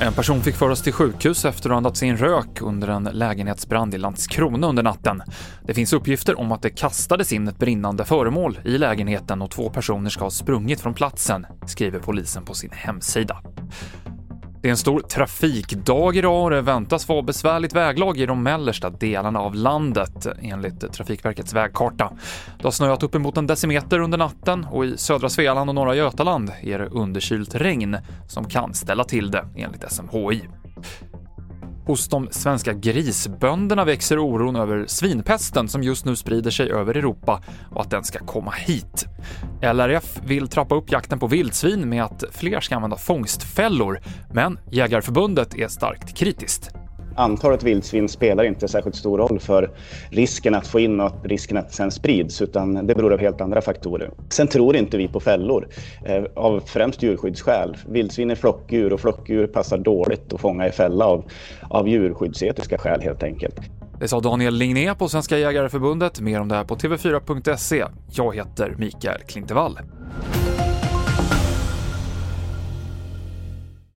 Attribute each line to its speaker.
Speaker 1: En person fick föras till sjukhus efter att ha andats in rök under en lägenhetsbrand i Landskrona under natten. Det finns uppgifter om att det kastades in ett brinnande föremål i lägenheten och två personer ska ha sprungit från platsen, skriver polisen på sin hemsida. Det är en stor trafikdag idag och det väntas vara besvärligt väglag i de mellersta delarna av landet enligt Trafikverkets vägkarta. Det har snöat uppemot en decimeter under natten och i södra Svealand och norra Götaland är det underkylt regn som kan ställa till det enligt SMHI. Hos de svenska grisbönderna växer oron över svinpesten som just nu sprider sig över Europa och att den ska komma hit. LRF vill trappa upp jakten på vildsvin med att fler ska använda fångstfällor, men Jägarförbundet är starkt kritiskt
Speaker 2: antalet vildsvin spelar inte särskilt stor roll för risken att få in och risken att sen sprids, utan det beror av helt andra faktorer. Sen tror inte vi på fällor, eh, av främst djurskyddsskäl. Vildsvin är flockdjur och flockdjur passar dåligt att fånga i fälla av, av djurskyddsetiska skäl helt enkelt.
Speaker 1: Det sa Daniel Ligné på Svenska Jägareförbundet. Mer om det här på tv4.se. Jag heter Mikael Klintevall.